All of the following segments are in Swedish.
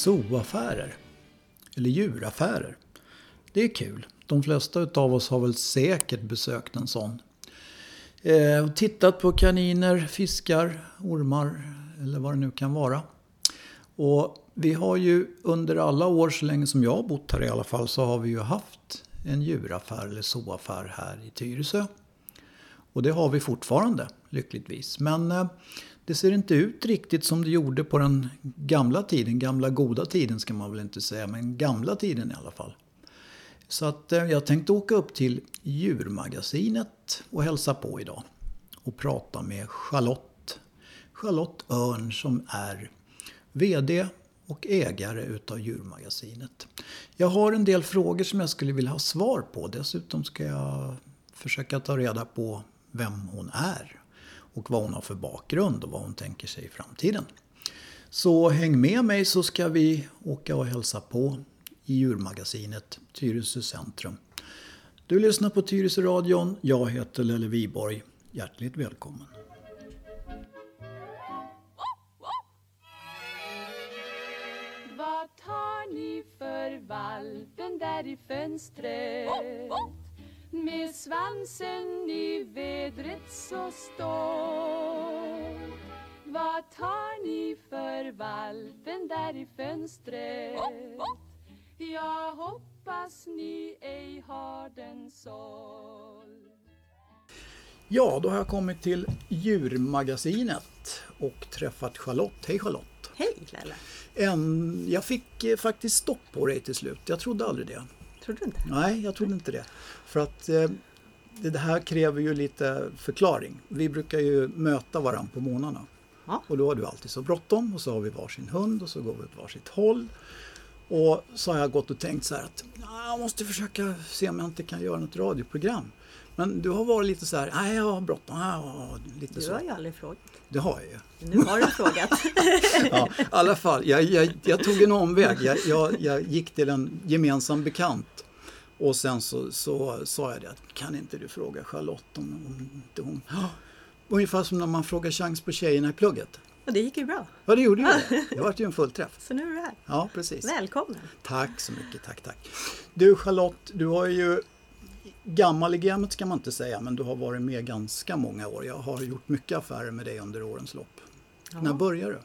zooaffärer. Eller djuraffärer. Det är kul. De flesta av oss har väl säkert besökt en sån. Eh, tittat på kaniner, fiskar, ormar eller vad det nu kan vara. Och vi har ju under alla år, så länge som jag har bott här i alla fall, så har vi ju haft en djuraffär eller zooaffär här i Tyresö. Och det har vi fortfarande, lyckligtvis. Men eh, det ser inte ut riktigt som det gjorde på den gamla tiden. Gamla goda tiden ska man väl inte säga, men gamla tiden i alla fall. Så att eh, jag tänkte åka upp till Djurmagasinet och hälsa på idag. Och prata med Charlotte. Charlotte Örn som är VD och ägare utav Djurmagasinet. Jag har en del frågor som jag skulle vilja ha svar på. Dessutom ska jag försöka ta reda på vem hon är och vad hon har för bakgrund och vad hon tänker sig i framtiden. Så häng med mig så ska vi åka och hälsa på i djurmagasinet Tyresö centrum. Du lyssnar på Tyresö radion. Jag heter Lelle Viborg. Hjärtligt välkommen. Vad tar ni för valpen där i fönstret? Med svansen i vädret så stolt Vad tar ni för valpen där i fönstret? Jag hoppas ni ej har den såld Ja, då har jag kommit till Djurmagasinet och träffat Charlotte. Hej Charlotte! Hej! En, jag fick eh, faktiskt stopp på dig till slut. Jag trodde aldrig det. Tror du inte? Nej, jag trodde inte det. För att eh, det här kräver ju lite förklaring. Vi brukar ju möta varandra på månaderna. Ja. Och då har du alltid så bråttom och så har vi varsin hund och så går vi åt varsitt håll. Och så har jag gått och tänkt så här att jag måste försöka se om jag inte kan göra något radioprogram. Men du har varit lite så här, nej jag har bråttom. Ja, lite Du så. har ju aldrig frågat. Det har jag ju. Nu har du frågat. Ja, I alla fall, jag, jag, jag tog en omväg. Jag, jag, jag gick till en gemensam bekant. Och sen så, så sa jag det att kan inte du fråga Charlotte om, om inte hon... Ja, Ungefär som när man frågar chans på tjejerna i plugget. Och det gick ju bra. Ja, det gjorde ju det. Det var ju en fullträff. Så nu är du här. Ja, precis. Välkommen! Tack så mycket, tack, tack. Du Charlotte, du har ju gammal i gamet ska man inte säga, men du har varit med ganska många år. Jag har gjort mycket affärer med dig under årens lopp. Ja. När började du?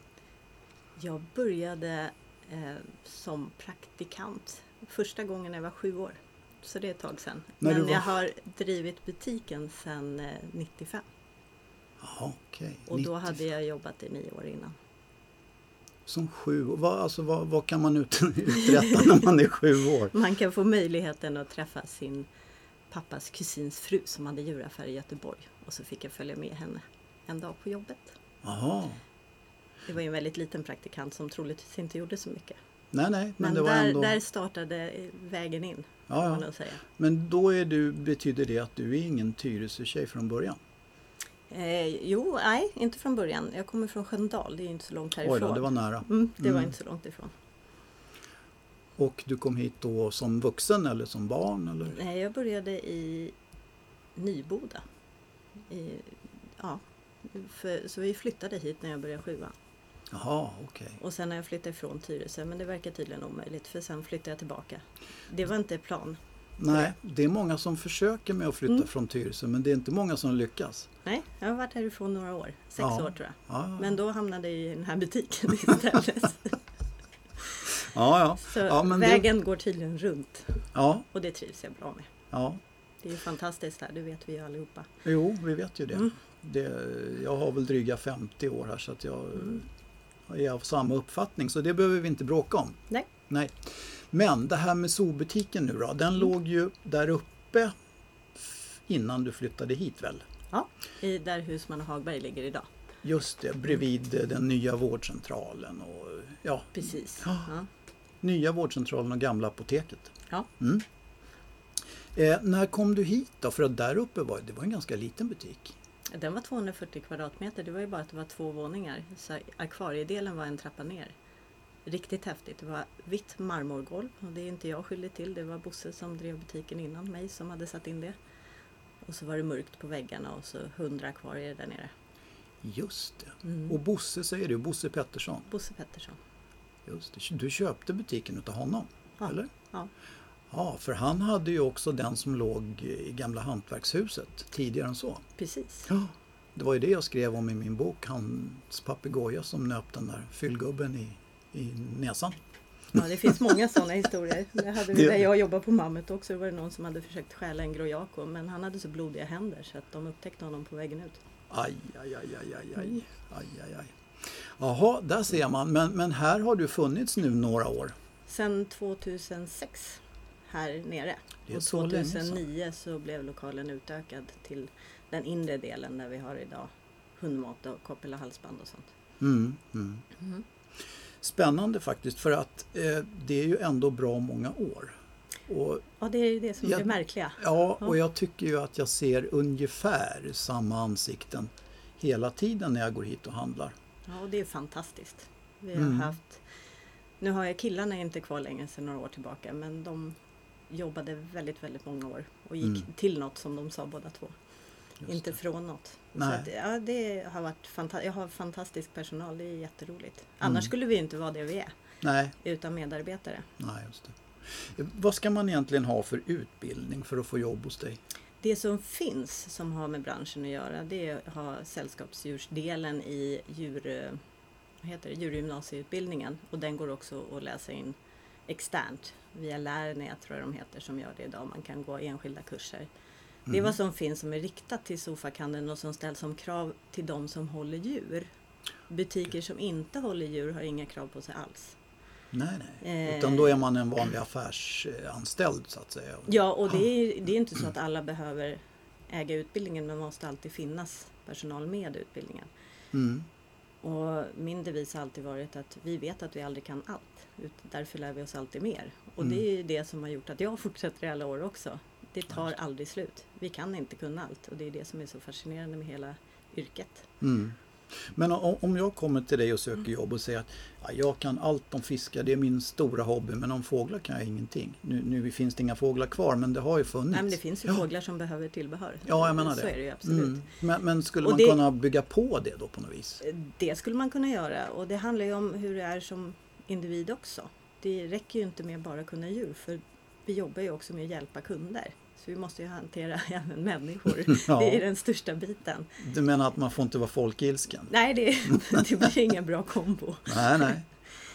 Jag började eh, som praktikant första gången jag var sju år. Så det är ett tag sedan. När Men var- jag har drivit butiken sedan eh, 95. Ja, okej. Och då 90. hade jag jobbat i nio år innan. Som sju vad, alltså, vad, vad kan man ut, uträtta när man är sju år? Man kan få möjligheten att träffa sin pappas kusins fru som hade djuraffär i Göteborg. Och så fick jag följa med henne en dag på jobbet. Jaha. Det var ju en väldigt liten praktikant som troligtvis inte gjorde så mycket. Nej, nej, men, Men, det var där, ändå... där startade vägen in. ja, ja. Men då är du, betyder det att du är ingen Tyresö-tjej från början? Eh, jo, nej, inte från början. Jag kommer från Sköndal, det är inte så långt härifrån. Oj då, det var nära. mm, det var Mm. inte så långt ifrån. Och du kom hit då som vuxen eller som barn? Eller? Nej, jag började i Nyboda. I, ja, för, så vi flyttade hit när jag började sjuan. Jaha, okej. Och sen när jag flyttade ifrån Tyresö, men det verkar tydligen omöjligt för sen flyttade jag tillbaka. Det var inte plan. Nej, det är många som försöker med att flytta Mm. från Tyresö men det är inte många som lyckas. Nej, jag har varit härifrån några år. Sex Ja. år tror jag. Ja, ja. Men då hamnade jag i den här butiken istället. ja, ja. Så Ja, men det- vägen går tydligen runt. ja, Och det trivs jag bra med. ja. Det är ju fantastiskt här, det vet vi ju allihopa. Jo, vi vet ju det. Mm. det. Jag har väl dryga 50 år här så att jag Mm. är av samma uppfattning så det behöver vi inte bråka om. Nej. Nej. Men det här med zoobutiken nu då, den Mm. låg ju där uppe innan du flyttade hit väl? Ja, i där Husman och Hagberg ligger idag. Just det, bredvid den nya vårdcentralen och ja, Precis. Ja. Nya vårdcentralen och gamla apoteket. Ja. Mm. Eh, när kom du hit då? För att där uppe var det var en ganska liten butik. Den var 240 kvadratmeter, det var ju bara att det var två våningar. Så akvariedelen var en trappa ner. Riktigt häftigt. Det var vitt marmorgolv och det är inte jag skyldig till. Det var Bosse som drev butiken innan mig som hade satt in det. Och så var det mörkt på väggarna och så 100 akvarier där nere. Just det. Mm. Och Bosse säger du, Bosse Pettersson. Bosse Pettersson. Just det. Du köpte butiken utav honom, ja. eller? Ja. Ja, för han hade ju också den som låg i gamla hantverkshuset tidigare än så. Precis. Ja, det var ju det jag skrev om i min bok, hans papegoja som nöp den där fyllgubben i, i näsan. Ja, det finns många sådana historier. Det hade vi där jag jobbade på Mammet också. Det var det någon som hade försökt stjäla en grojako men han hade så blodiga händer så att de upptäckte honom på vägen ut. Aj, aj, aj, aj, aj, aj, mm. aj, aj. Jaha, där ser man. Men, men här har du funnits nu några år. Sen 2006 här nere. Och så länge sedan. 2009 så blev lokalen utökad till den inre delen där vi har idag hundmat och koppel och halsband och sånt. Mm, mm. Mm. Spännande faktiskt för att eh, det är ju ändå bra många år. Och, Ja, det är ju det som är det märkliga. ja, Ja. och jag tycker ju att jag ser ungefär samma ansikten hela tiden när jag går hit och handlar. Ja, och det är fantastiskt. Vi har Mm. haft, nu har jag killarna inte kvar längre sedan några år tillbaka, men de jobbade väldigt, väldigt många år och gick Mm. till något som de sa båda två. Just inte det. från något. Så Nej. att, ja, det har varit fanta- jag har fantastisk personal, det är jätteroligt. Annars Mm. skulle vi inte vara det vi är, Nej, utan medarbetare. nej, just det. Eh, Vad ska man egentligen ha för utbildning för att få jobb hos dig? Det som finns som har med branschen att göra det är att ha sällskapsdjursdelen i djur, vad heter det, djurgymnasieutbildningen och den går också att läsa in externt via Lärnet tror jag de heter som gör det idag. Man kan gå enskilda kurser. Det är vad som finns som är riktat till sofakandeln och som ställs som krav till de som håller djur. Butiker som inte håller djur har inga krav på sig alls. Nej, nej. Eh. Utan då är man en vanlig affärsanställd så att säga. Ja, och det är, det är inte så att alla behöver äga utbildningen men måste alltid finnas personal med utbildningen. Mm. Och min devis har alltid varit att vi vet att vi aldrig kan allt. Därför lär vi oss alltid mer. Och Mm. det är det som har gjort att jag fortsätter i alla år också. Det tar aldrig slut. Vi kan inte kunna allt och det är det som är så fascinerande med hela yrket. Mm. Men om jag kommer till dig och söker jobb och säger att ja, jag kan allt om fiskar, det är min stora hobby, men om fåglar kan jag ingenting. Nu, nu finns det inga fåglar kvar, men det har ju funnits. Nej, men det finns ju ja. fåglar som behöver tillbehör. Ja, jag menar det. Så är det ju absolut. Mm. Men, men skulle Och man det- kunna bygga på det då på något vis? Det skulle man kunna göra och det handlar ju om hur det är som individ också. Det räcker ju inte med bara kunna djur för vi jobbar ju också med att hjälpa kunder. Så vi måste ju hantera även människor. Ja. Det är den största biten. Du menar att man får inte vara folkilsken? Nej, det, det blir ingen bra kombo. Nej, nej.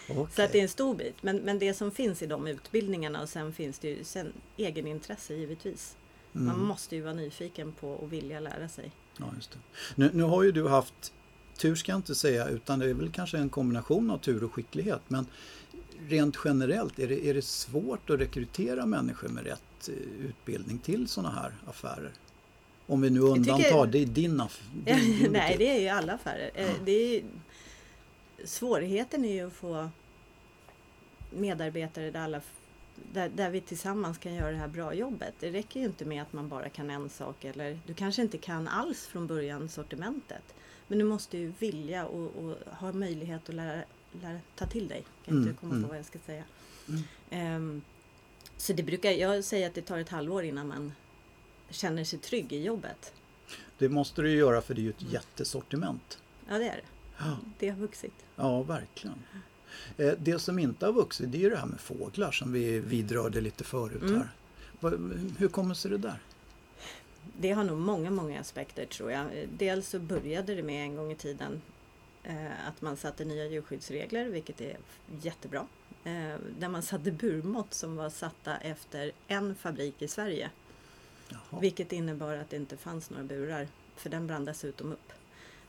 Okej. Så att det är en stor bit. Men, men det som finns i de utbildningarna och sen finns det ju sen egenintresse givetvis. Man Mm. måste ju vara nyfiken på och vilja lära sig. Ja, just det. Nu, nu har ju du haft tur ska jag inte säga utan det är väl kanske en kombination av tur och skicklighet. Men rent generellt, är det, är det svårt att rekrytera människor med rätt eh, utbildning till sådana här affärer? Om vi nu tycker- undantar, det är din, aff- din, din Nej, det är ju alla affärer. Eh, Det är svårigheten är ju att få medarbetare där, alla, där, där vi tillsammans kan göra det här bra jobbet. Det räcker ju inte med att man bara kan en sak eller du kanske inte kan alls från början sortimentet. Men du måste ju vilja och, och ha möjlighet att lära, lära ta till dig. Kan Mm, inte komma mm. på vad jag ska säga. Mm. Ehm, så det brukar, jag säger att det tar ett halvår innan man känner sig trygg i jobbet. Det måste du göra för det är ju ett jättesortiment. Ja, det är det. Ja, Det har vuxit. ja verkligen. Eh, Det som inte har vuxit det är ju det här med fåglar som vi vidrörde lite förut Mm. här. Hur kommer sig det där? Det har nog många, många aspekter tror jag. Dels så började det med en gång i tiden att man satte nya djurskyddsregler, vilket är jättebra. Eh, där man satte burmått som var satta efter en fabrik i Sverige. Jaha. Vilket innebar att det inte fanns några burar, för den brann dessutom upp,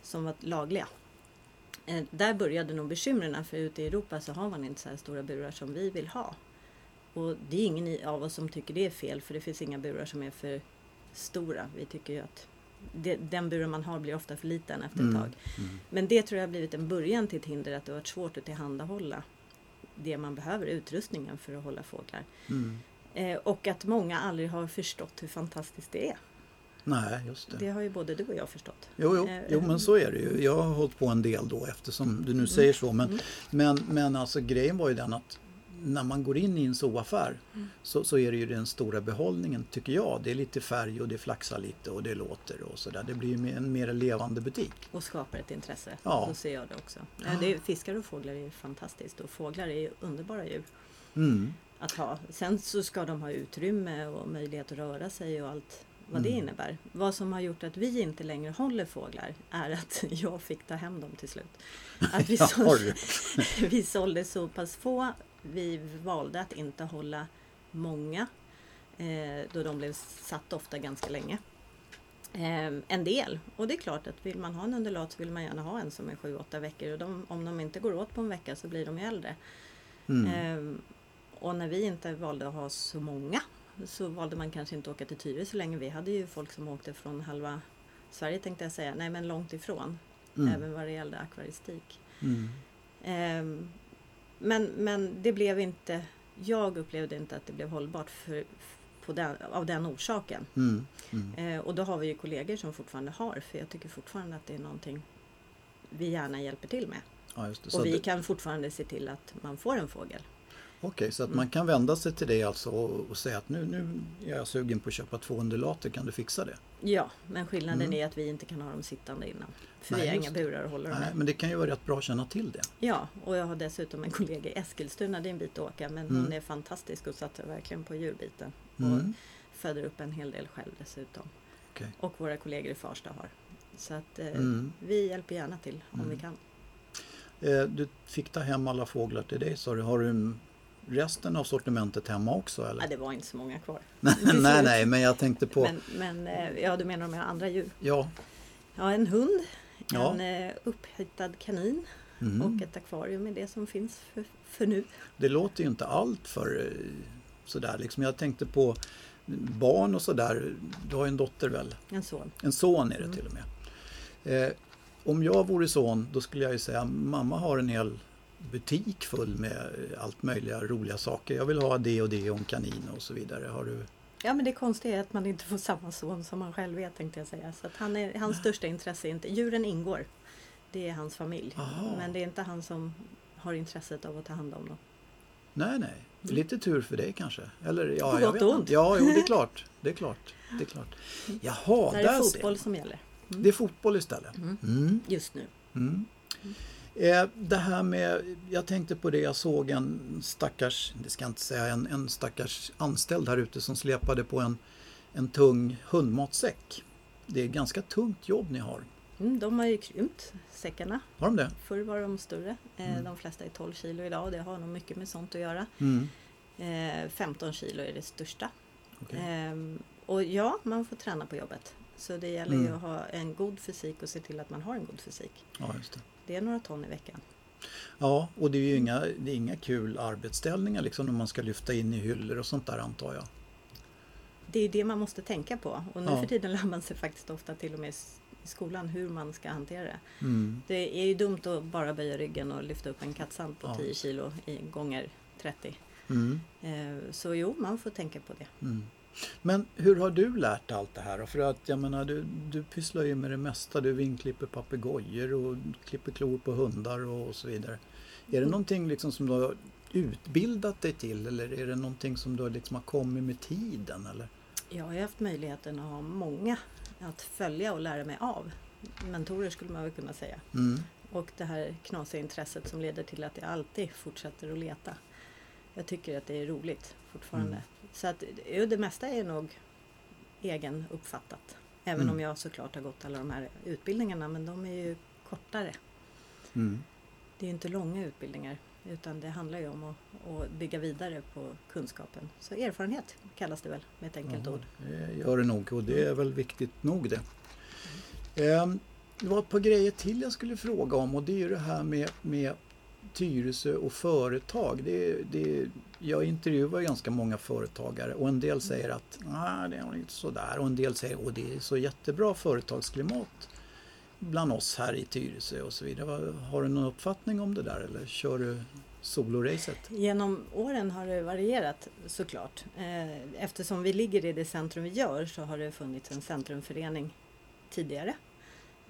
som var lagliga. Eh, där började nog bekymren, för ute i Europa så har man inte så här stora burar som vi vill ha. Och det är ingen av oss som tycker det är fel, för det finns inga burar som är för stora. Vi tycker ju att det, den buren man har blir ofta för liten efter ett Mm, tag. mm. Men det tror jag har blivit en början till ett hinder, att det har varit svårt att tillhandahålla det man behöver, utrustningen för att hålla fåglar. Mm. Eh, och att många aldrig har förstått hur fantastiskt det är. Nej, just det. Det har ju både du och jag förstått. Jo, jo, Eh, jo, men så är det ju. Jag har hållit på en del då eftersom du nu säger så. Men, Mm. men, men alltså grejen var ju den att när man går in i en zooaffär Mm. så, så är det ju den stora behållningen tycker jag. Det är lite färg och det flaxar lite och det låter och sådär. Det blir ju en mer levande butik. Och skapar ett intresse. Ja. Så ser jag det också. Ja. Det är, fiskar och fåglar är ju fantastiskt och fåglar är ju underbara djur Mm. att ha. Sen så ska de ha utrymme och möjlighet att röra sig och allt vad det Mm. innebär. Vad som har gjort att vi inte längre håller fåglar är att jag fick ta hem dem till slut. Att vi, sålde, vi sålde så pass få. Vi valde att inte hålla många eh, då de blev satt ofta ganska länge. Eh, en del. Och det är klart att vill man ha en undulat så vill man gärna ha en som är 7-8 veckor. Och de, om de inte går åt på en vecka så blir de ju äldre. Mm. Ehm, och när vi inte valde att ha så många så valde man kanske inte åka till Tyresö så länge. Vi hade ju folk som åkte från halva Sverige tänkte jag säga. Nej men långt ifrån. Mm. Även vad det gällde akvaristik. Mm. Men, men det blev inte, jag upplevde inte att det blev hållbart för, på den, av den orsaken. Mm. Mm. Eh, och då har vi ju kollegor som fortfarande har, för jag tycker fortfarande att det är någonting vi gärna hjälper till med. Ja, Och vi det- kan fortfarande se till att man får en fågel. Okej, så att Mm. man kan vända sig till dig alltså och, och säga att nu, nu är jag sugen på att köpa två undulater, kan du fixa det? Ja, men skillnaden Mm. är att vi inte kan ha dem sittande innan. För Nej, vi har inga burar att hålla dem Nej, men det kan ju vara rätt bra att känna till det. Ja, och jag har dessutom en kollega i Eskilstuna, det är en bit att åka, men Mm. hon är fantastisk och satsar verkligen på djurbiten. Mm. Och föder upp en hel del själv dessutom. Okej. Och våra kollegor i Farsta har. Så att eh, Mm. vi hjälper gärna till om Mm. vi kan. Eh, Du fick ta hem alla fåglar till dig, sa du. Har du resten av sortimentet hemma också? Eller? Ja, det var inte så många kvar. nej, nej, men jag tänkte på... Men, men eh, ja, du menar de här andra djur? Ja. Ja, en hund, Ja. en eh, upphittad kanin Mm. och ett akvarium är det som finns för, för nu. Det låter ju inte allt för eh, sådär liksom. Jag tänkte på barn och sådär. Du har ju en dotter väl? En son. En son är det Mm. till och med. Eh, om jag vore son då skulle jag ju säga mamma har en hel butik full med allt möjliga roliga saker. Jag vill ha det och det en kanin och så vidare. Har du? Ja men det konstiga är att man inte får samma son som man själv är tänkte jag säga. Så han är, hans största intresse är inte, djuren ingår. Det är hans familj. Aha. Men det är inte han som har intresset av att ta hand om dem. Nej, nej. Lite tur för dig kanske. Eller, ja, På jag gott och ont. Ja, jo, det är klart. Det är klart. Det är klart. Jaha, Där där är ser fotboll som gäller. Det är fotboll istället. Mm. Mm. Just nu. Eh, det här med, jag tänkte på det, jag såg en stackars, det ska jag inte säga, en, en stackars anställd här ute som släpade på en, en tung hundmatsäck. Det är ett ganska tungt jobb ni har. Mm, de har ju krympt säckarna. Har de det? Förr var de större. Eh, Mm. De flesta är 12 kilo idag och det har nog mycket med sånt att göra. Mm. Eh, 15 kilo är det största. Okej. Ehm, och ja, man får träna på jobbet. Så det gäller ju Mm. att ha en god fysik och se till att man har en god fysik. Ja, just det. Det är några ton i veckan. Ja, och det är ju inga, det är inga kul arbetsställningar liksom när man ska lyfta in i hyllor och sånt där antar jag. Det är det man måste tänka på. Och nu Ja. för tiden lär man sig faktiskt ofta till och med i skolan hur man ska hantera det. Mm. Det är ju dumt att bara böja ryggen och lyfta upp en kattsand på Ja. 10 kilo i gånger 30. Mm. Eh, Så jo, man får tänka på det. Mm. Men hur har du lärt dig allt det här? För att jag menar, du, du pysslar ju med det mesta. Du vinklipper papegojor och klipper klor på hundar och så vidare. Är det någonting liksom som du har utbildat dig till eller är det någonting som du liksom har kommit med tiden? Eller? Jag har ju haft möjligheten att ha många att följa och lära mig av. Mentorer skulle man väl kunna säga. Mm. Och det här knasiga intresset som leder till att jag alltid fortsätter att leta. Jag tycker att det är roligt fortfarande. Mm. Så att jo, det mesta är nog egen uppfattat. Även Mm. om jag såklart har gått alla de här utbildningarna men de är ju kortare. Mm. Det är ju inte långa utbildningar utan det handlar ju om att, att bygga vidare på kunskapen. Så erfarenhet kallas det väl med ett enkelt Ja, ord. det gör det nog och det är väl viktigt nog det. Ehm, Det var ett par grejer till jag skulle fråga om och det är ju det här med, med Tyresö och företag. Det, det, jag intervjuar ganska många företagare och en del säger att Nej, det är inte sådär och en del säger att det är så jättebra företagsklimat bland oss här i Tyresö och så vidare. Har du någon uppfattning om det där eller kör du soloracet? Genom åren har det varierat såklart. Eh, Eftersom vi ligger i det centrum vi gör så har det funnits en centrumförening tidigare.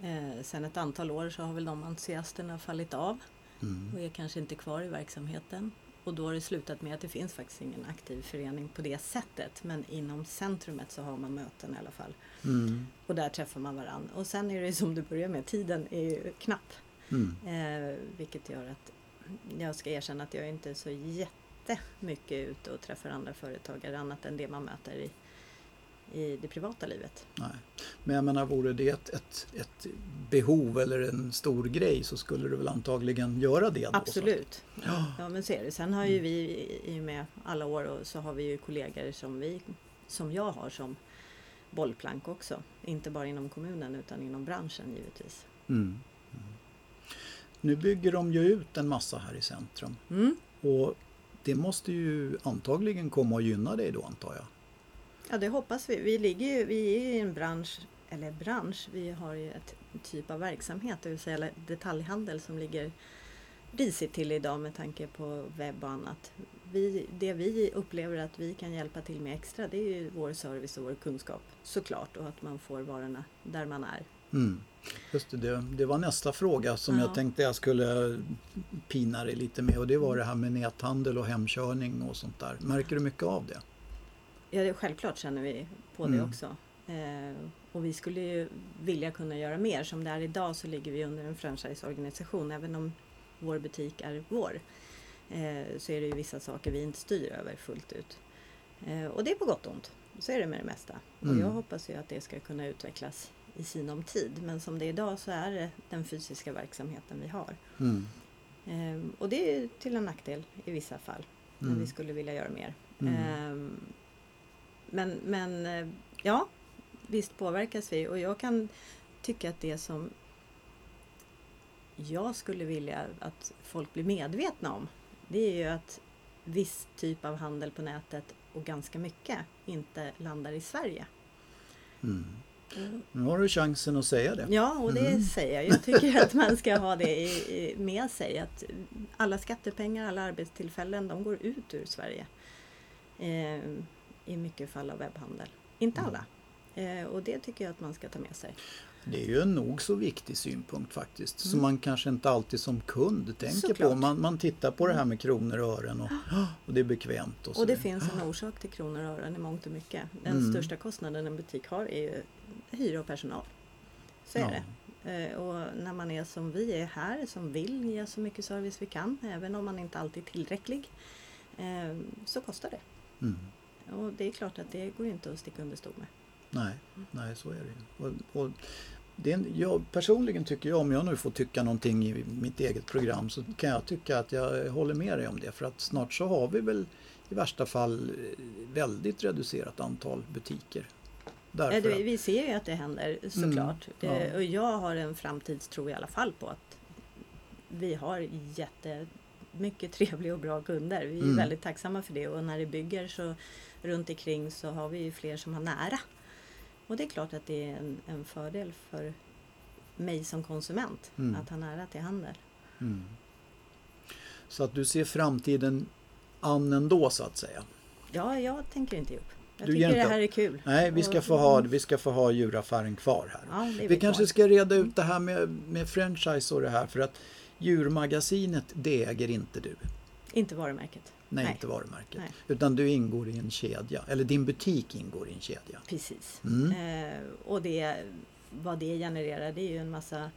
Eh, Sen ett antal år så har väl de entusiasterna fallit av Mm. och är kanske inte kvar i verksamheten. Och då har det slutat med att det finns faktiskt ingen aktiv förening på det sättet. Men inom centrumet så har man möten i alla fall. Mm. Och där träffar man varandra. Och sen är det som du börjar med, tiden är ju knapp. Mm. Eh, vilket gör att jag ska erkänna att jag inte är så jättemycket ute och träffar andra företagare annat än det man möter i, i det privata livet. Nej. Men jag menar, vore det ett, ett, ett behov eller en stor grej så skulle du väl antagligen göra det då? så? Absolut. Ja. Ja, men så är det. Sen har ju vi i- i och med alla år och så har vi ju kollegor som vi som jag har som bollplank också. Inte bara inom kommunen utan inom branschen givetvis. Mm. Mm. Nu bygger de ju ut en massa här i centrum Mm. och det måste ju antagligen komma att gynna dig då antar jag? Ja det hoppas vi. Vi, ligger ju, vi är ju i en bransch, eller bransch, vi har ju ett typ av verksamhet, det vill säga detaljhandel som ligger risigt till idag med tanke på webb och annat. Vi, det vi upplever att vi kan hjälpa till med extra det är ju vår service och vår kunskap såklart och att man får varorna där man är. Mm. Just det, det, det var nästa fråga som Ja. jag tänkte jag skulle pina dig lite med och det var det här med näthandel och hemkörning och sånt där. Märker du mycket av det? Ja, det, självklart känner vi på det Mm. också. Eh, och vi skulle ju vilja kunna göra mer. Som det är idag så ligger vi under en franchiseorganisation. Även om vår butik är vår eh, så är det ju vissa saker vi inte styr över fullt ut. Eh, och det är på gott och ont. Så är det med det mesta. Mm. Och jag hoppas ju att det ska kunna utvecklas i sinom tid. Men som det är idag så är det den fysiska verksamheten vi har. Mm. Eh, och det är till en nackdel i vissa fall. Men Mm. vi skulle vilja göra mer. Mm. Ehm, men, men eh, ja, visst påverkas vi och jag kan tycka att det som jag skulle vilja att folk blir medvetna om det är ju att viss typ av handel på nätet och ganska mycket inte landar i Sverige. Mm. Nu har du chansen att säga det. Ja, och det Mm. säger jag. Jag tycker att man ska ha det i, i, med sig. Att alla skattepengar, alla arbetstillfällen, de går ut ur Sverige. Eh, I mycket fall av webbhandel. Inte Mm. alla. Eh, och det tycker jag att man ska ta med sig. Det är ju en nog så viktig synpunkt faktiskt. Som Mm. man kanske inte alltid som kund tänker på. Såklart. Man, man tittar på det här med kronor och ören och, och det är bekvämt. Och, så Och det finns en orsak till kronor och ören i mångt och mycket. Den Mm. största kostnaden en butik har är ju hyra och personal. Så är Ja. det. Eh, och när man är som vi är här, som vill ge så mycket service vi kan, även om man inte alltid är tillräcklig, eh, så kostar det. Mm. Och det är klart att det går inte att sticka under stol med. Nej, nej, så är det ju. Och, och det en, jag, personligen tycker jag, om jag nu får tycka någonting i mitt eget program, så kan jag tycka att jag håller med dig om det. För att snart så har vi väl i värsta fall väldigt reducerat antal butiker. Därför vi ser ju att det händer såklart. ja. Eh, och jag har en framtidstro i alla fall på att vi har jättemycket trevliga och bra kunder. Vi är Mm. väldigt tacksamma för det och när det bygger så runt omkring så har vi ju fler som har nära. Och det är klart att det är en, en fördel för mig som konsument Mm. att ha nära till handel. mm. Så att du ser framtiden an ändå så att säga. Ja, jag tänker inte upp. Jag Du tycker det inte här är kul. Nej, vi ska få ha, vi ska få ha djuraffären kvar här. Ja, det är Vi kanske ska reda ut det här med, med franchise och det här för att djurmagasinet det äger inte du. Inte varumärket. Nej, Nej. inte varumärket. Nej. Utan du ingår i en kedja. Eller din butik ingår i en kedja. Precis. Mm. Eh, och det, vad det genererar det är ju en massa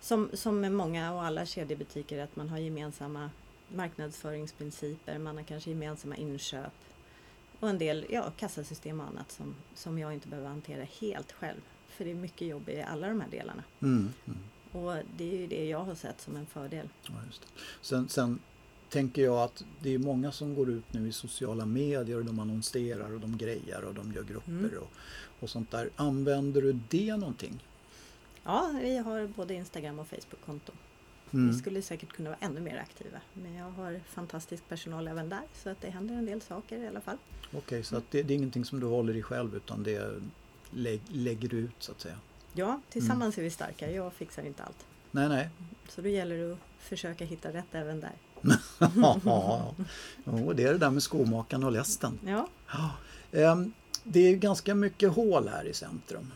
som, som med många och alla kedjebutiker att man har gemensamma marknadsföringsprinciper, man har kanske gemensamma inköp och en del ja, kassasystem och annat som, som jag inte behöver hantera helt själv. För det är mycket jobb i alla de här delarna. Mm. Mm. Och det är ju det jag har sett som en fördel. Ja, just det. Sen, sen tänker jag att det är många som går ut nu i sociala medier och de annonserar och de grejer och de gör grupper Mm. och, och sånt där. Använder du det någonting? Ja, vi har både Instagram och Facebook-konto. Mm. Vi skulle säkert kunna vara ännu mer aktiva. Men jag har fantastisk personal även där så att det händer en del saker i alla fall. Okej, så att det, det är ingenting som du håller i själv utan det lä, lägger du ut så att säga? Ja, tillsammans är vi starka. Jag fixar inte allt. Nej, nej. Så då gäller det att försöka hitta rätt även där. ja. Jo, det är det där med skomakaren och lästen. Ja. Ehm, Det är ganska mycket hål här i centrum.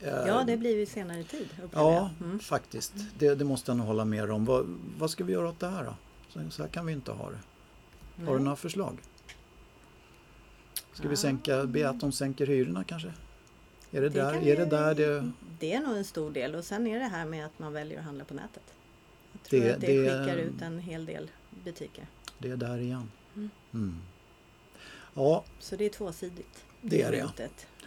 Ehm, ja det blir vi senare tid Ja. Mm. faktiskt. Det, det måste jag nog hålla med om. Vad, vad ska vi göra åt det här då? Så, så här kan vi inte ha det. Har du några förslag? Ska vi sänka, be att de sänker hyrorna kanske? Är det, Det där, är det där det... Det är nog en stor del och sen är det här med att man väljer att handla på nätet. Jag tror Det- att det, det- skickar ut en hel del butiker. Det är där igen. Mm. Mm. Ja, Så det är tvåsidigt. Det är det,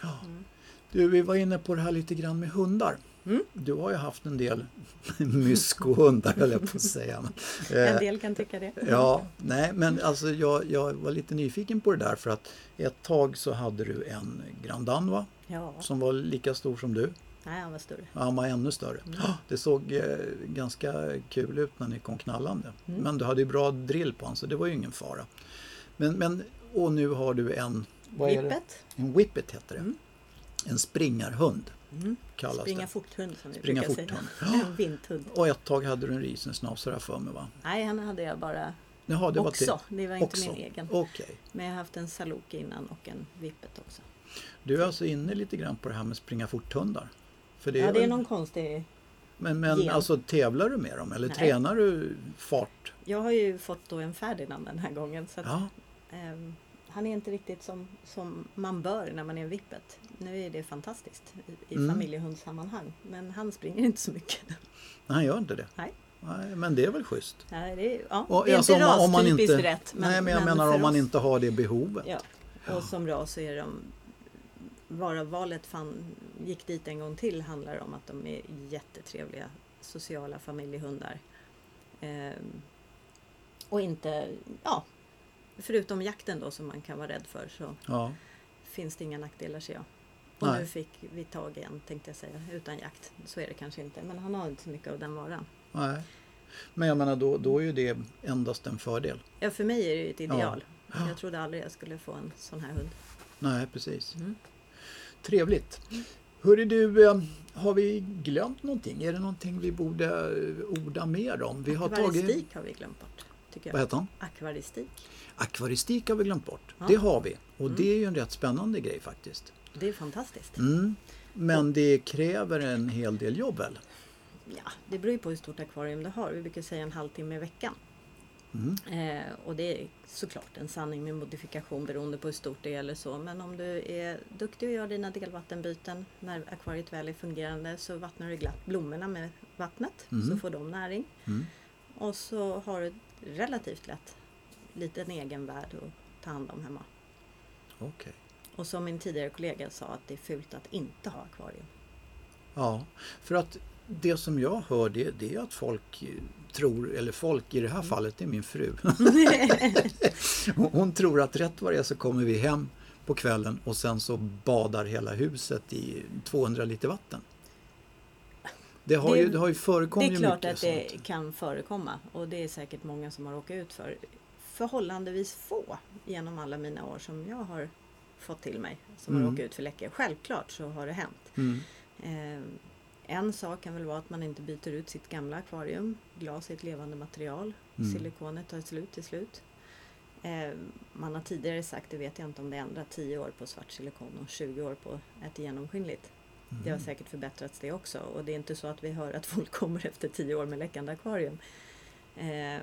ja. Mm. Du, vi var inne på det här lite grann med hundar. Mm. Du har ju haft en del myskohundar höll jag på att säga. Eh, En del kan tycka det. Ja, nej men alltså jag, jag var lite nyfiken på det där för att ett tag så hade du en Grand Dane va? Ja, Som var lika stor som du. nej han var större. Ja, Han var ännu större. Mm. Det såg eh, ganska kul ut när ni kom knallande. Mm. Men du hade ju bra drill på honom så det var ju ingen fara. Men, men och nu har du en... Vippet. En whippet heter det. Mm. En springarhund Mm. kallas Springa det. fort-hund som vi Springa brukar säga. fort-hund. En vinthund. Och ett tag hade du en jag för mig va? Nej, han hade jag bara Jaha, det var också. Det var inte också. min egen. Okej. Men jag har haft en Saloki innan och en Vippet också. Du är alltså inne lite grann på det här med springa fort-hundar? För det är ja, det är någon konstig... Men, men gen. alltså tävlar du med dem eller Nej. tränar du fart? Jag har ju fått då en Ferdinand den här gången. Så att, Ja, ehm, han är inte riktigt som, som man bör när man är Vippet. Nu är det fantastiskt i, i Mm. familjehundssammanhang. Men han springer inte så mycket. nej, han gör inte det. Nej. Nej, men det är väl schysst. Nej, det är, ja, Och det är alltså, inte man- man rastypiskt rätt. Men, nej, men jag menar för om man oss- inte har det behovet. Ja, och som ras så är de vara valet fan, gick dit en gång till handlar om att de är jättetrevliga sociala familjehundar. Ehm, och inte, ja, förutom jakten då som man kan vara rädd för så Ja, finns det inga nackdelar ser jag. Och Nej. nu fick vi tag i en tänkte jag säga, utan jakt. Så är det kanske inte, men han har inte så mycket av den varan. nej. Men jag menar då, då är ju det endast en fördel. Ja, för mig är det ju ett ideal. Ja. Jag trodde aldrig jag skulle få en sån här hund. Nej, precis. Mm. Trevligt. Hörru du, eh, har vi glömt någonting? Är det någonting vi borde eh, orda mer om? Vi har tagit... Akvaristik har vi glömt bort. Tycker Vad jag. heter han? Akvaristik. Akvaristik har vi glömt bort. Ja. Det har vi. Och Mm. det är ju en rätt spännande grej faktiskt. Det är fantastiskt. Mm. Men det kräver en hel del jobb väl? Ja, det beror ju på hur stort akvarium du har. Vi brukar säga en halvtimme i veckan. Mm. Eh, och det är såklart en sanning med modifikation beroende på hur stort det är eller så. Men om du är duktig och gör dina delvattenbyten när akvariet väl är fungerande så vattnar du glatt blommorna med vattnet Mm. så får de näring. Mm. Och så har du relativt lätt liten egen värld att ta hand om hemma. Okej. Och som min tidigare kollega sa att det är fult att inte ha akvarium. Ja, för att det som jag hör det, det är att folk tror, eller folk i det här fallet, det är min fru. Hon- tror att rätt vad det är så kommer vi hem på kvällen och sen så badar hela huset i 200 liter vatten. Det har, Det- ju, det har ju Det förekommit är ju klart att det sånt. kan förekomma och det är säkert många som har råkat ut för. Förhållandevis få genom alla mina år som jag har fått till mig som Mm. har råkat ut för läckor. Självklart så har det hänt. Mm. Eh, en sak kan väl vara att man inte byter ut sitt gamla akvarium. Glas är ett levande material. Mm. Silikonet tar slut till slut. Eh, man har tidigare sagt, det vet jag inte om det ändrar, 10 år på svart silikon och 20 år på ett genomskinligt. Det har Mm. säkert förbättrats det också och det är inte så att vi hör att folk kommer efter 10 år med läckande akvarium. Eh,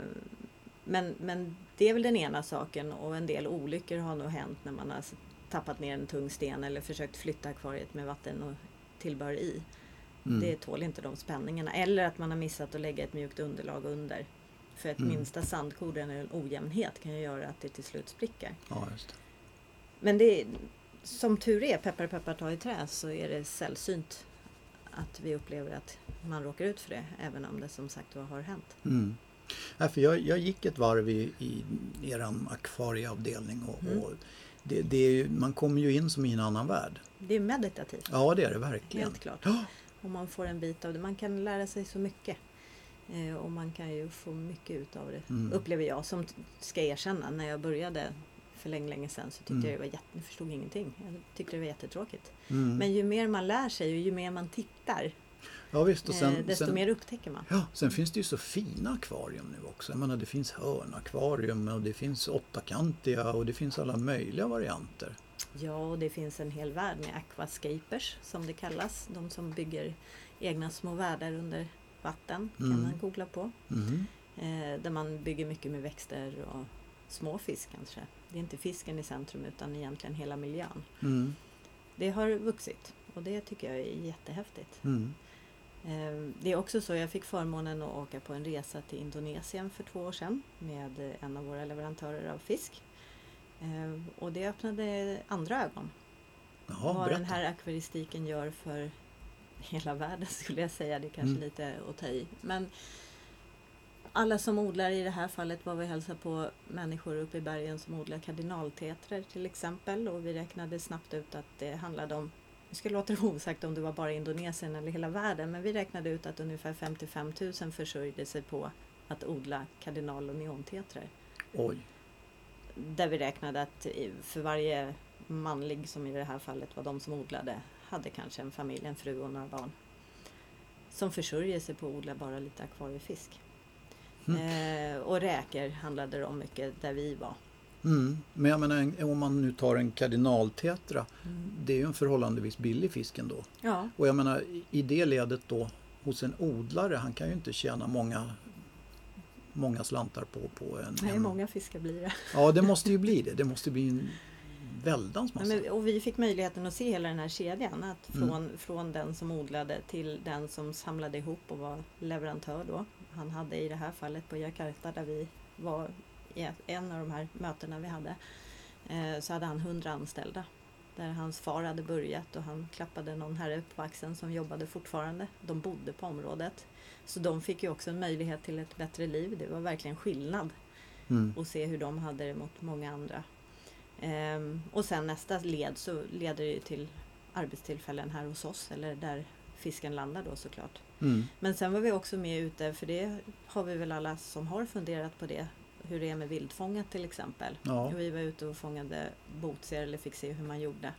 men, men det är väl den ena saken och en del olyckor har nog hänt när man har tappat ner en tung sten eller försökt flytta akvariet med vatten och tillbehör i. Mm. Det tål inte de spänningarna. Eller att man har missat att lägga ett mjukt underlag under. För ett Mm. minsta sandkorn eller en ojämnhet kan ju göra att det till slut spricker. Ja, just det. Men det är, som tur är, peppar peppar ta i trä, så är det sällsynt att vi upplever att man råkar ut för det. Även om det som sagt har hänt. Mm. Ja, för jag, jag gick ett varv i, i er akvarieavdelning och, Mm. och det, det är man kommer ju in som i en annan värld. Det är meditativt, Ja, det är det verkligen. helt klart. Ja. Och man får en bit av det. Man kan lära sig så mycket. Eh, och man kan ju få mycket ut av det, Mm. upplever jag. Som ska erkänna, när jag började för länge, länge sedan så tyckte Mm. jag det var jätte, jag förstod ingenting. Jag tyckte det var jättetråkigt. Mm. Men ju mer man lär sig och ju mer man tittar, ja, visst. Och sen, eh, desto sen, mer upptäcker man. Ja, sen finns det ju så fina akvarium nu också. Jag menar, det finns hörnakvarium och det finns åttakantiga och det finns alla möjliga varianter. Ja, det finns en hel värld med aquascapers som det kallas. De som bygger egna små världar under vatten kan Mm. man googla på. Mm. Eh, där man bygger mycket med växter och små fisk kanske. Det är inte fisken i centrum utan egentligen hela miljön. Mm. Det har vuxit och det tycker jag är jättehäftigt. Mm. Eh, Det är också så, jag fick förmånen att åka på en resa till Indonesien för två år sedan med en av våra leverantörer av fisk. Eh, Och det öppnade andra ögon. Jaha, vad berätta. den här akvaristiken gör för hela världen skulle jag säga. Det är kanske Mm. lite att ta i. Men alla som odlar i det här fallet var vi hälsade på människor uppe i bergen som odlar kardinaltetrar till exempel. Och vi räknade snabbt ut att det handlade om, det skulle låta osagt om det var bara Indonesien eller hela världen, men vi räknade ut att ungefär 55 000 försörjde sig på att odla kardinal och neontetrar Oj. Där vi räknade att för varje manlig, som i det här fallet var de som odlade, hade kanske en familj, en fru och några barn. Som försörjer sig på att odla bara lite akvariefisk. Eh, och räkor handlade det om mycket där vi var. Mm. Men jag menar en- om man nu tar en kardinaltetra. Mm. Det är ju en förhållandevis billig fisk ändå. Ja, Och jag menar i- i det ledet då hos en odlare. Han kan ju inte tjäna många många slantar på, på en... är en- många fiskar blir det. Ja det måste ju bli det. Det måste bli en väldans massa. men, och vi fick möjligheten att se hela den här kedjan. Att Mm. från, från den som odlade till den som samlade ihop och var leverantör då. Han hade i det här fallet på Jakarta där vi var i en av de här mötena vi hade. Eh, så hade han 100 anställda. Där hans far hade börjat och han klappade någon herre på axeln som jobbade fortfarande. De bodde på området. Så de fick ju också en möjlighet till ett bättre liv. Det var verkligen skillnad Mm. och se hur de hade det mot många andra. Ehm, och sen nästa led så leder det till arbetstillfällen här hos oss eller där fisken landar då såklart. Mm. Men sen var vi också med ute, för det har vi väl alla som har funderat på det, hur det är med vildfångat till exempel. Ja. Vi var ute och fångade botser eller fick se hur man gjorde.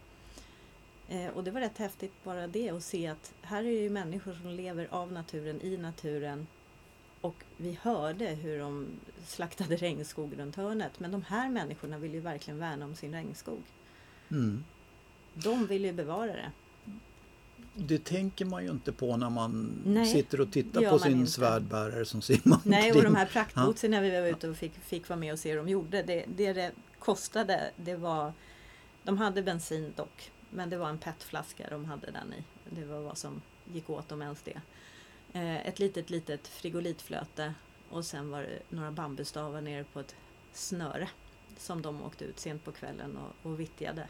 Eh, och det var rätt häftigt bara det att se att här är ju människor som lever av naturen, i naturen. Och vi hörde hur de slaktade regnskog runt hörnet. Men de här människorna vill ju verkligen värna om sin regnskog. Mm. De vill ju bevara det. Det tänker man ju inte på när man Nej, sitter och tittar på sin inte. svärdbärare som simmar Nej, och de här praktbotsen när vi var ute och fick, fick vara med och se hur de gjorde. Det, det det kostade, det var... De hade bensin dock, men det var en petflaska de hade den i. Det var vad som gick åt om ens det. Eh, ett litet, litet frigolitflöte och sen var det några bambustavar nere på ett snöre som de åkte ut sent på kvällen och, och vittjade.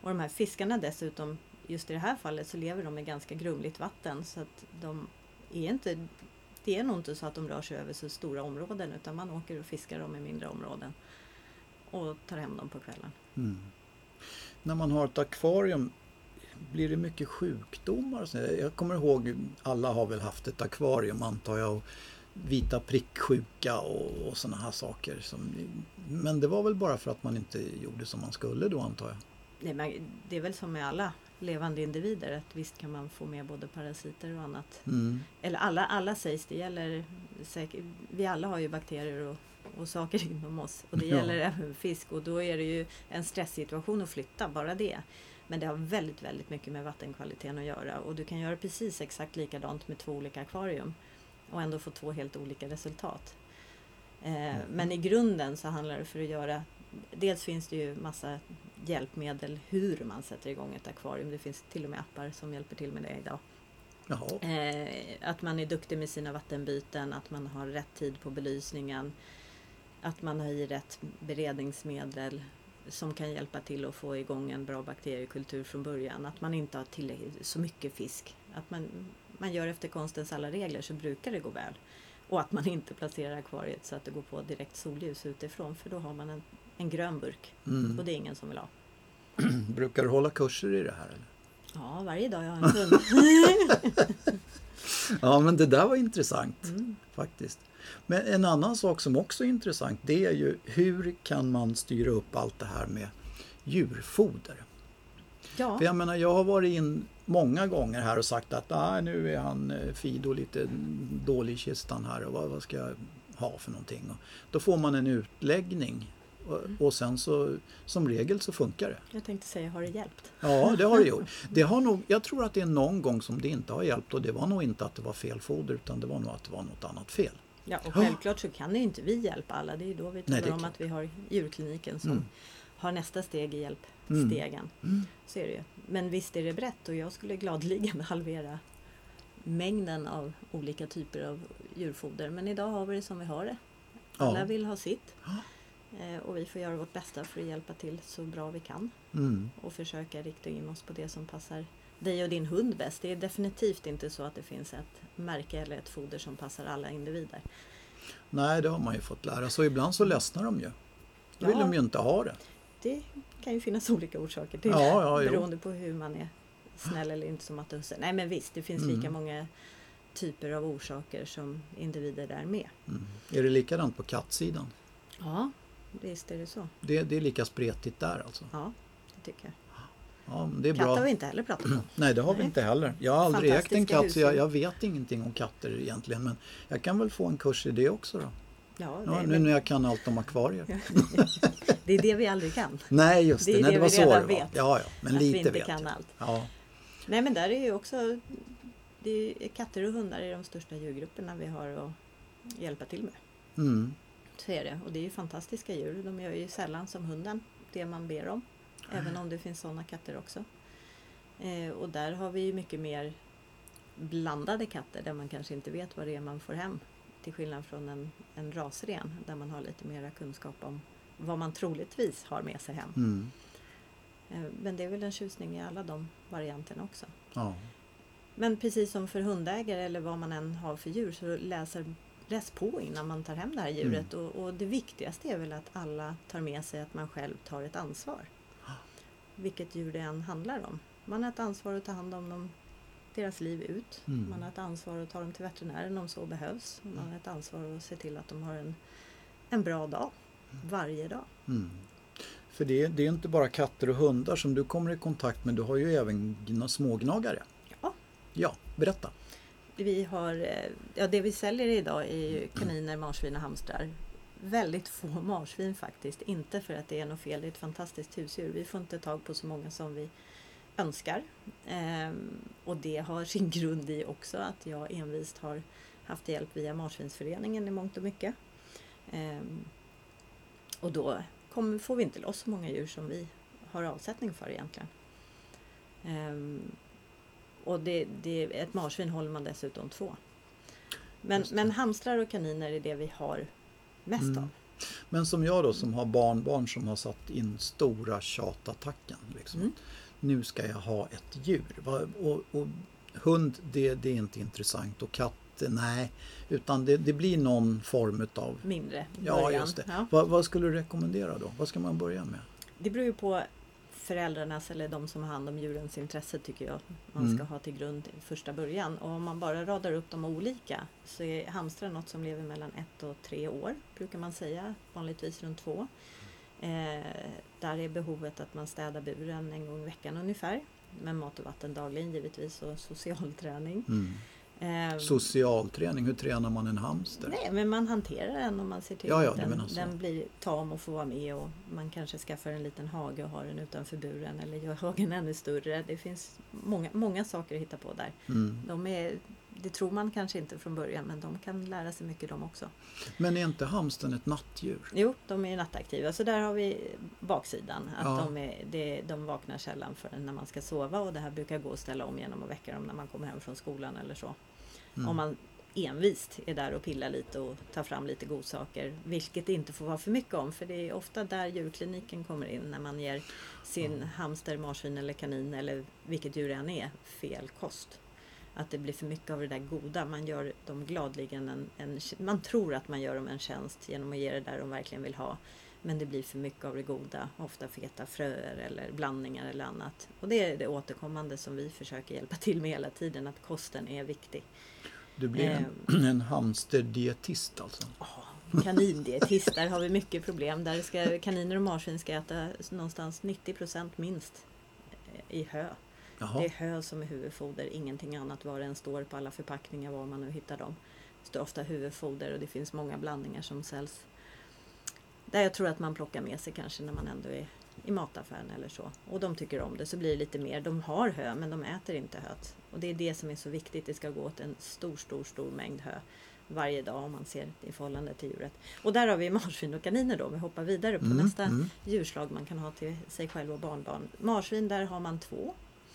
Och de här fiskarna dessutom, just i det här fallet så lever de i ganska grumligt vatten så att de är inte det är nog inte så att de rör sig över så stora områden utan man åker och fiskar dem i mindre områden. Och tar hem dem på kvällen. Mm. När man har ett akvarium blir det mycket sjukdomar? och så? Jag kommer ihåg, alla har väl haft ett akvarium antar jag. Och vita pricksjuka och, och sådana här saker. Som, men det var väl bara för att man inte gjorde som man skulle då antar jag? Nej, men det är väl som med alla levande individer att visst kan man få med både parasiter och annat. Mm. Eller alla, alla sägs, det gäller säkert, vi alla har ju bakterier och, och saker inom oss. Och det Ja. gäller även fisk och då är det ju en stresssituation att flytta, bara det. Men det har väldigt, väldigt mycket med vattenkvaliteten att göra och du kan göra precis exakt likadant med två olika akvarium och ändå få två helt olika resultat. Eh, men i grunden så handlar det för att göra Dels finns det ju massa hjälpmedel hur man sätter igång ett akvarium. Det finns till och med appar som hjälper till med det idag. Eh, att man är duktig med sina vattenbyten, att man har rätt tid på belysningen, att man har i rätt beredningsmedel som kan hjälpa till att få igång en bra bakteriekultur från början. Att man inte har tillräckligt så mycket fisk. Att man, man gör efter konstens alla regler så brukar det gå väl. Och att man inte placerar akvariet så att det går på direkt solljus utifrån för då har man en, en grön burk Mm. och det är ingen som vill ha. Brukar du hålla kurser i det här? Eller? Ja, varje dag jag har en kund. Ja men det där var intressant Mm. faktiskt. Men en annan sak som också är intressant det är ju hur kan man styra upp allt det här med djurfoder? Ja. För jag menar jag har varit in många gånger här och sagt att ah, nu är han eh, Fido lite dålig i kistan här och vad, vad ska jag ha för någonting? Och då får man en utläggning och, och sen så som regel så funkar det. Jag tänkte säga, har det hjälpt? Ja, det har det gjort. Det har nog, jag tror att det är någon gång som det inte har hjälpt och det var nog inte att det var fel foder utan det var nog att det var något annat fel. Ja, och självklart så kan ju inte vi hjälpa alla. Det är ju då vi talar Nej, om klart. att vi har djurkliniken som Mm. har nästa steg i hjälpstegen. Mm. Så är det ju. Men visst är det brett och jag skulle gladeligen halvera mängden av olika typer av djurfoder. Men idag har vi det som vi har det. Alla Ja. vill ha sitt. Eh, Och vi får göra vårt bästa för att hjälpa till så bra vi kan. Mm. Och försöka rikta in oss på det som passar dig och din hund bäst. Det är definitivt inte så att det finns ett märke eller ett foder som passar alla individer. Nej, det har man ju fått lära sig. Ibland så ledsnar de ju. Då vill Ja. de ju inte ha det. Det kan ju finnas olika orsaker till Ja, ja, jo. beroende på hur man är snäll eller inte som Husse. Nej men visst, det finns Mm. lika många typer av orsaker som individer där med. Mm. Är det likadant på kattsidan? Ja, visst är det så. Det, det är lika spretigt där alltså? Ja, det tycker jag. Ja, det är Katt bra. har vi inte heller pratat om. Nej, det har vi Nej. inte heller. Jag har aldrig ägt en katt så jag, jag vet ingenting om katter egentligen. Men jag kan väl få en kurs i det också då. Ja, Ja, nu när jag kan allt om akvarier. det är det vi aldrig kan. Nej, just det. Det är Nej, det det var vi redan vet. Ja, ja. Men att vi lite inte vet kan jag. allt. Ja. Nej men där är ju också är katter och hundar är de största djurgrupperna vi har att hjälpa till med. Mm. Så är det. Och det är ju fantastiska djur. De gör ju sällan som hunden det man ber om. Även om det finns sådana katter också. Eh, och där har vi ju mycket mer blandade katter där man kanske inte vet vad det är man får hem. Till skillnad från en, en rasren där man har lite mera kunskap om vad man troligtvis har med sig hem. Mm. Eh, men det är väl en tjusning i alla de varianterna också. Ja. Men precis som för hundägare eller vad man än har för djur så läser, läs på innan man tar hem det här djuret. Och, och det viktigaste är väl att alla tar med sig att man själv tar ett ansvar. Vilket djur det än handlar om. Man har ett ansvar att ta hand om dem, deras liv ut. Mm. Man har ett ansvar att ta dem till veterinären om så behövs. Man har ett ansvar att se till att de har en, en bra dag. Varje dag. Mm. För det, det är inte bara katter och hundar som du kommer i kontakt med. Du har ju även gna- smågnagare. Ja. Ja, berätta. Vi har, eh, ja, det vi säljer idag är kaniner, marsvin och hamstrar. Väldigt få marsvin faktiskt. Inte för att det är något fel, det är ett fantastiskt husdjur. Vi får inte tag på så många som vi önskar. Ehm, och det har sin grund i också att jag envist har haft hjälp via Marsvinsföreningen i mångt och mycket. Ehm, och då kommer, får vi inte loss så många djur som vi har avsättning för egentligen. Ehm, och det, det, ett marsvin håller man dessutom två. Men, men hamstrar och kaniner är det vi har mest Mm. av. Men som jag då som har barnbarn som har satt in stora tjatattacken. Liksom. Mm. Nu ska jag ha ett djur. Och, och hund det, det är inte intressant och katt nej. Utan det, det blir någon form utav Mindre i Ja början. just det. Ja. Vad, vad skulle du rekommendera då? Vad ska man börja med? Det beror ju på föräldrarnas eller de som har hand om djurens intresse tycker jag man Mm. ska ha till grund i första början. Och om man bara radar upp dem olika så är hamstrar något som lever mellan ett och tre år brukar man säga, vanligtvis runt två. Eh, där är behovet att man städar buren en gång i veckan ungefär. Med mat och vatten dagligen givetvis och social träning. Mm. Eh, Socialträning, hur tränar man en hamster? Nej, men man hanterar den och man ser till Ja, ja, att den, den blir tam och får vara med och man kanske skaffar en liten hage och har den utanför buren eller gör hagen ännu större. Det finns många, många saker att hitta på där. Mm. De är, det tror man kanske inte från början men de kan lära sig mycket de också. Men är inte hamstern ett nattdjur? Jo, de är nattaktiva så där har vi baksidan. Att Ja. de, är, det, de vaknar sällan förrän när man ska sova och det här brukar gå att ställa om genom att väcka dem när man kommer hem från skolan eller så. Mm. Om man envist är där och pillar lite och tar fram lite godsaker. Vilket det inte får vara för mycket om för det är ofta där djurkliniken kommer in när man ger sin hamster, marsvin eller kanin eller vilket djur det än är fel kost. Att det blir för mycket av det där goda. Man gör dem gladligen en, en, man tror att man gör dem en tjänst genom att ge det där de verkligen vill ha. Men det blir för mycket av det goda. Ofta feta fröer eller blandningar eller annat. Och det är det återkommande som vi försöker hjälpa till med hela tiden. Att kosten är viktig. Du blir en, Ehm. en hamsterdietist alltså? Kanindietist, där har vi mycket problem. Där ska kaniner och marsvin ska äta någonstans 90% minst eh, i hö. Jaha. Det är hö som är huvudfoder, ingenting annat var det än står på alla förpackningar var man nu hittar dem. Det står ofta huvudfoder och det finns många blandningar som säljs. Där jag tror att man plockar med sig kanske när man ändå är i mataffären eller så. Och de tycker om det så blir det lite mer. De har hö men de äter inte höet. Och det är det som är så viktigt. Det ska gå åt en stor, stor, stor mängd hö. varje dag om man ser i förhållande till djuret. Och där har vi marsvin och kaniner då, vi hoppar vidare på Mm, nästa mm. djurslag man kan ha till sig själv och barnbarn. Marsvin, där har man två.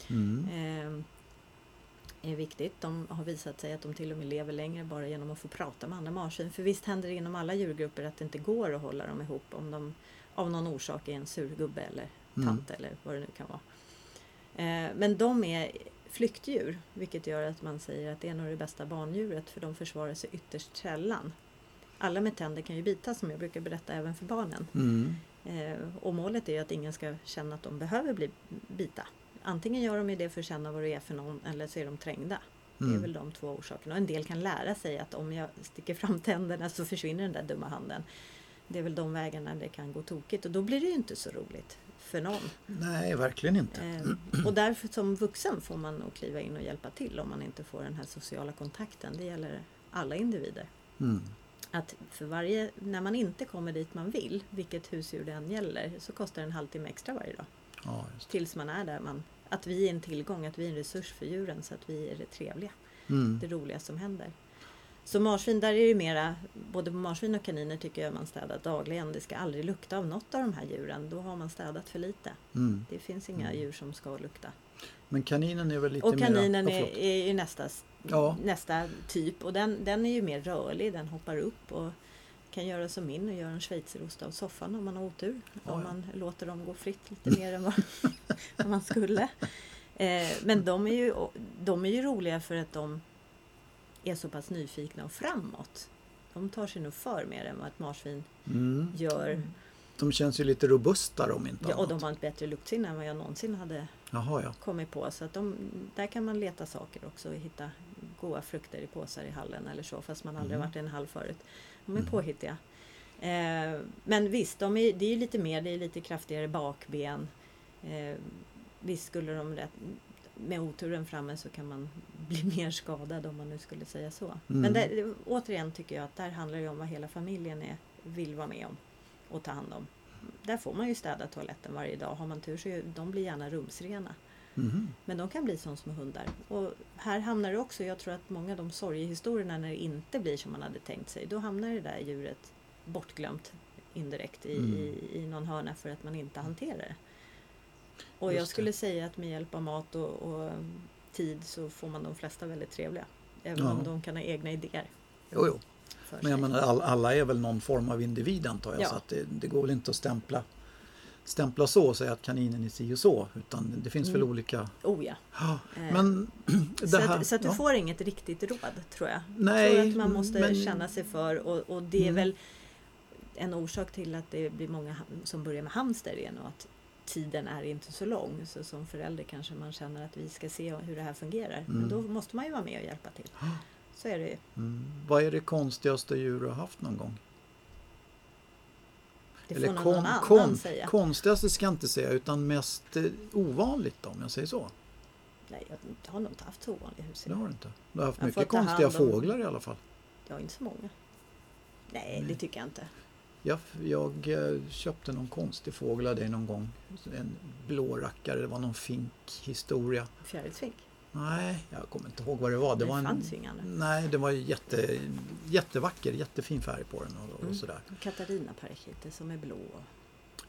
Mm. Eh, är viktigt. De har visat sig att de till och med lever längre bara genom att få prata med andra marsvin. För visst händer det inom alla djurgrupper att det inte går att hålla dem ihop om de av någon orsak är en surgubbe eller Mm. tant eller vad det nu kan vara. Eh, men de är flyktdjur vilket gör att man säger att det är nog det bästa barndjuret för de försvarar sig ytterst sällan. Alla med tänder kan ju bita som jag brukar berätta även för barnen. Mm. Eh, och målet är ju att ingen ska känna att de behöver bli bita. Antingen gör de ju det för att känna vad det är för någon eller så är de trängda. Det är Mm. väl de två orsakerna. Och en del kan lära sig att om jag sticker fram tänderna så försvinner den där dumma handen. Det är väl de vägarna det kan gå tokigt och då blir det ju inte så roligt för någon. Nej, verkligen inte. Eh, och därför som vuxen får man nog kliva in och hjälpa till om man inte får den här sociala kontakten. Det gäller alla individer. Mm. Att för varje, när man inte kommer dit man vill, vilket husdjur det än gäller, så kostar det en halvtimme extra varje dag. Ja. Tills man är där. Man, att vi är en tillgång, att vi är en resurs för djuren så att vi är det trevliga, Mm. det roliga som händer. Så marsvin, där är det mera, både marsvin och kaniner tycker jag man städar dagligen. Det ska aldrig lukta av något av de här djuren. Då har man städat för lite. Mm. Det finns inga Mm. djur som ska lukta. Men kaninen är väl lite Och kaninen mera... är, är ju nästa, Ja. nästa typ och den, den är ju mer rörlig. Den hoppar upp och kan göra som min och göra en schweizerost av soffan om man har otur. Ja, om ja. man låter dem gå fritt lite mer än vad, vad man skulle. Eh, men de är, ju, de är ju roliga för att de är så pass nyfikna och framåt. De tar sig nog för mer än vad ett marsvin Mm. gör. De känns ju lite robustare om inte Ja, och de har ett bättre luktsinne än vad jag någonsin hade Jaha, ja. kommit på. Så att de, där kan man leta saker också och hitta goda frukter i påsar i hallen eller så fast man aldrig Mm. varit i en hall förut. De är Mm. påhittiga. Eh, men visst, de är, det är lite mer, det är lite kraftigare bakben. Eh, visst skulle de rätt, med oturen framme så kan man bli mer skadad om man nu skulle säga så. Men Mm. där, återigen tycker jag att där handlar det om vad hela familjen är, vill vara med om och ta hand om. Där får man ju städa toaletten varje dag. Har man tur så är, de blir gärna rumsrena. Mhm. Men de kan bli som små hundar. Och här hamnar det också, jag tror att många av de sorgehistorierna när det inte blir som man hade tänkt sig, då hamnar det där djuret bortglömt indirekt i, Mm. i, i någon hörna för att man inte hanterar det. Och jag skulle säga att med hjälp av mat och, och tid så får man de flesta väldigt trevliga. Även Ja. om de kan ha egna idéer. Jo, jo. Men jag menar, all, alla är väl någon form av individ antar jag. Ja. Så att det, det går väl inte att stämpla, stämpla så och säga att kaninen är si och så. Utan det finns väl Mm. olika... Oh ja. Ja, Eh, Men så, här... att, så att du ja. får inget riktigt råd tror jag. Nej, jag tror att man måste men- känna sig för och, och det är Mm. väl en orsak till att det blir många som börjar med hamster igen och att tiden är inte så lång. Så som förälder kanske man känner att vi ska se hur det här fungerar. Men Mm. då måste man ju vara med och hjälpa till. Så är det ju. Mm. Vad är det konstigaste djur du har haft någon gång? Det Eller får kon- någon annan kon- säga. Konstigaste ska jag inte säga utan mest eh, ovanligt då, om jag säger så. Nej, jag har nog inte haft så ovanliga husdjur. Det har du inte. Du har haft Jag mycket konstiga om- fåglar i alla fall. Jag har inte så många. Nej, Nej. det tycker jag inte. Jag, jag eh, köpte någon konstig fågel av dig någon gång. En blå rackare, det var någon fink historia. Fjärilsfink. Nej, jag kommer inte ihåg vad det var. Det, var en, fanns ju inga nu. Nej, det var jätte, jättevacker, jättefin färg på den och, och Mm. sådär. Katarina paraketer som är blå.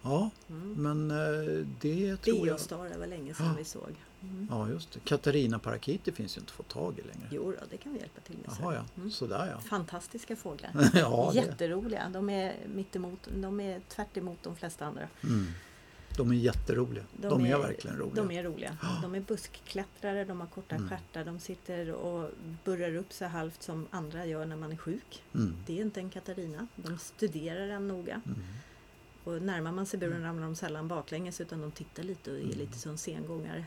Ja, Mm. men eh, det tror jag... Biostar det var länge sedan Ja. vi såg. Mm. Ja, just det. Katarina parakiti finns ju inte att få tag i längre. Jo, då, det kan vi hjälpa till med. Jaha, ja. Mm. Sådär ja. Fantastiska fåglar. ja det. Jätteroliga. De är mitt emot, de är tvärt emot de flesta andra. Mm. De är jätteroliga. De, är, verkligen roliga. De är roliga. De är buskklättrare, de har korta Mm. stjärtar, de sitter och burrar upp sig halvt som andra gör när man är sjuk. Mm. Det är inte en Katarina. De studerar en noga. Mm. Och närmar man sig buren ramlar de sällan baklänges utan de tittar lite och är Mm. lite som sengångare.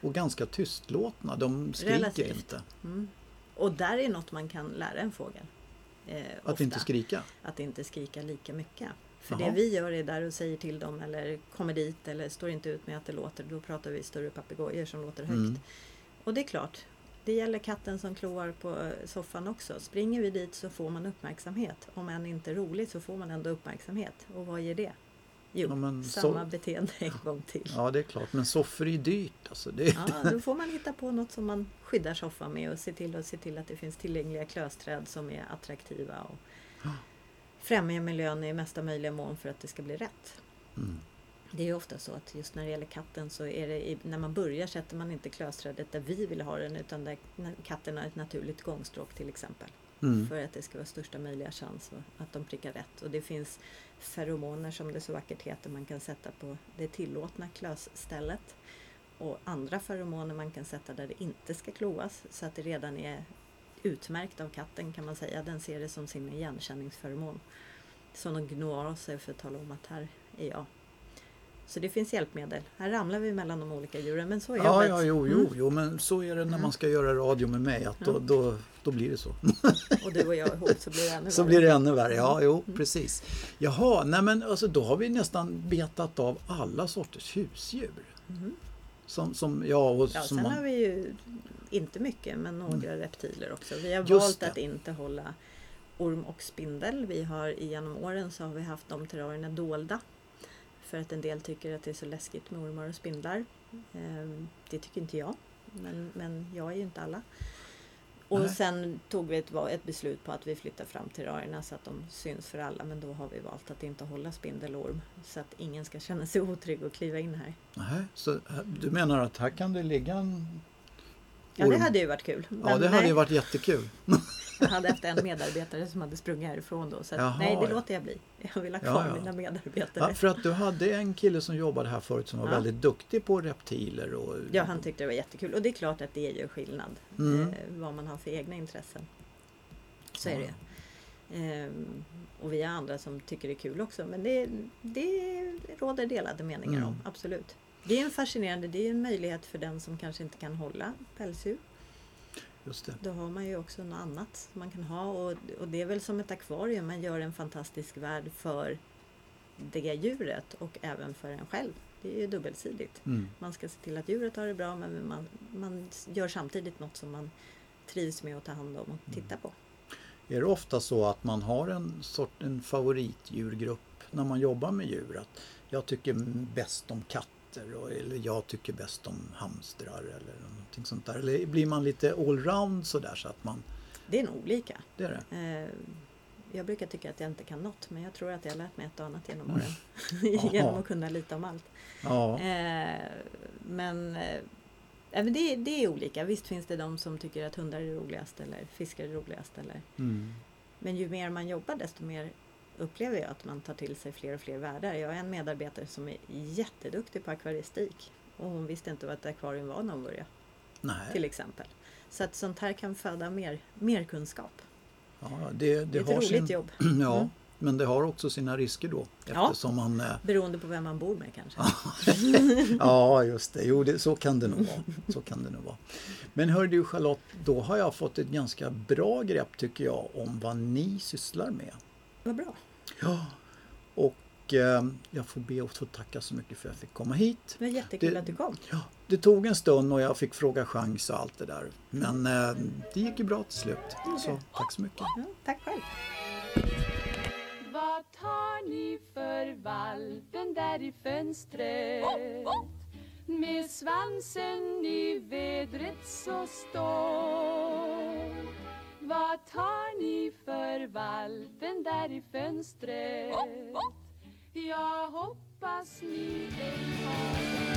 Och ganska tystlåtna. De skriker Relativt. inte. Mm. Och där är något man kan lära en fågel. Eh, Att ofta. inte skrika. att inte skrika lika mycket. För Jaha. det vi gör är där och säger till dem eller kommer dit eller står inte ut med att det låter. Då pratar vi större papegojor som låter högt. Mm. Och det är klart, det gäller katten som kloar på eh, soffan också. Springer vi dit så får man uppmärksamhet. Om än inte roligt så får man ändå uppmärksamhet. Och vad ger det? Jo, Ja, samma beteende en gång till. Ja, det är klart. Men soffor är ju dyrt. Alltså. Det, Ja, då får man hitta på något som man skyddar soffan med och se till, och se till att det finns tillgängliga klösträd som är attraktiva och främja miljön i mesta möjliga mån för att det ska bli rätt. Mm. Det är ju ofta så att just när det gäller katten så är det i, när man börjar sätter man inte klösträdet där vi vill ha den utan där katten har ett naturligt gångstråk till exempel. Mm. För att det ska vara största möjliga chans att de prickar rätt. Och det finns feromoner som det så vackert heter man kan sätta på det tillåtna klösstället. Och andra feromoner man kan sätta där det inte ska kloas så att det redan är utmärkt av katten kan man säga. Den ser det som sin igenkänningsferomon. Som de gnår av sig för att tala om att här är jag. Så det finns hjälpmedel. Här ramlar vi mellan de olika djuren men så är Ja, jobbet. ja, jo, jo, Mm. jo, men så är det när Mm. man ska göra radio med mig. Att då, Ja. då, då blir det så. Och du och jag ihop så blir det ännu Så värre. blir det ännu värre. Ja, Mm. jo, precis. Jaha, nej men alltså då har vi nästan betat av alla sorters husdjur. Mhm. Som, som, ja, och Ja, som sen man, har vi ju inte mycket men några reptiler också. Vi har Mm. Just valt det. att inte hålla orm och spindel. Vi har genom åren så har vi haft de terrarierna dolda. För att en del tycker att det är så läskigt med ormar och spindlar. Ehm, Det tycker inte jag. Men, men jag är ju inte alla. Och Nej. sen tog vi ett, ett beslut på att vi flyttar fram terrarierna så att de syns för alla. Men då har vi valt att inte hålla spindel och orm. Så att ingen ska känna sig otrygg och kliva in här. nej, så här- du menar att här kan det ligga en Ja, det hade ju varit kul. Ja, det hade ju varit jättekul. Jag hade haft en medarbetare som hade sprungit härifrån då. Så att, Jaha, nej, det ja. låter jag bli. Jag vill ha Ja, kvar ja. mina medarbetare. Ja, för att du hade en kille som jobbade här förut som var Ja. väldigt duktig på reptiler. Och, Ja, han tyckte det var jättekul. Och det är klart att det gör skillnad. Mm. Eh, vad man har för egna intressen. Så är det. Ehm, och vi har andra som tycker det är kul också. Men det, det råder delade meningar Mm. om. Absolut. Det är en fascinerande, det är en möjlighet för den som kanske inte kan hålla pälsdjur. Just det. Då har man ju också något annat som man kan ha och, och det är väl som ett akvarium, man gör en fantastisk värld för det djuret och även för en själv. Det är ju dubbelsidigt. Mm. Man ska se till att djuret har det bra men man, man gör samtidigt något som man trivs med att ta hand om och titta på. Är det ofta så att man har en, sort, en favoritdjurgrupp när man jobbar med djur? Att jag tycker bäst om katter och, eller jag tycker bäst om hamstrar eller någonting sånt där. Eller blir man lite allround sådär så att man... Det är nog olika. Det är det. Eh, jag brukar tycka att jag inte kan något men jag tror att jag lärt mig ett och annat genom Mm. åren. Genom att kunna lite om allt. Eh, men eh, ja, men det, det är olika. Visst finns det de som tycker att hundar är roligast eller fiskar är roligast. Eller, mm. men ju mer man jobbar desto mer upplever jag att man tar till sig fler och fler världar. Jag har en medarbetare som är jätteduktig på akvaristik och hon visste inte vad ett akvarium var när hon började nej. till exempel. Så att sånt här kan föda mer, mer kunskap. Ja, det, det, Det är ett roligt sin, jobb. Ja, Mm. men det har också sina risker då. Ja. Eftersom man... eh, Beroende på vem man bor med kanske. Ja, just det. Jo, det, så kan det nog vara. Så kan det nog vara. Men hör du Charlotte, då har jag fått ett ganska bra grepp tycker jag om vad ni sysslar med. Vad bra. Ja. Och eh, jag får be att få tacka så mycket för att jag fick komma hit. Det var jättekul Det- att du kom. Ja, det tog en stund och jag fick fråga chans och allt det där. Men eh, det gick ju bra till slut. Så tack så mycket. Ja, tack själv. Vad tar ni för valpen där i fönstret? Med svansen i vädret så stolt Vad tar ni för valpen där i fönstret? Jag hoppas ni ej har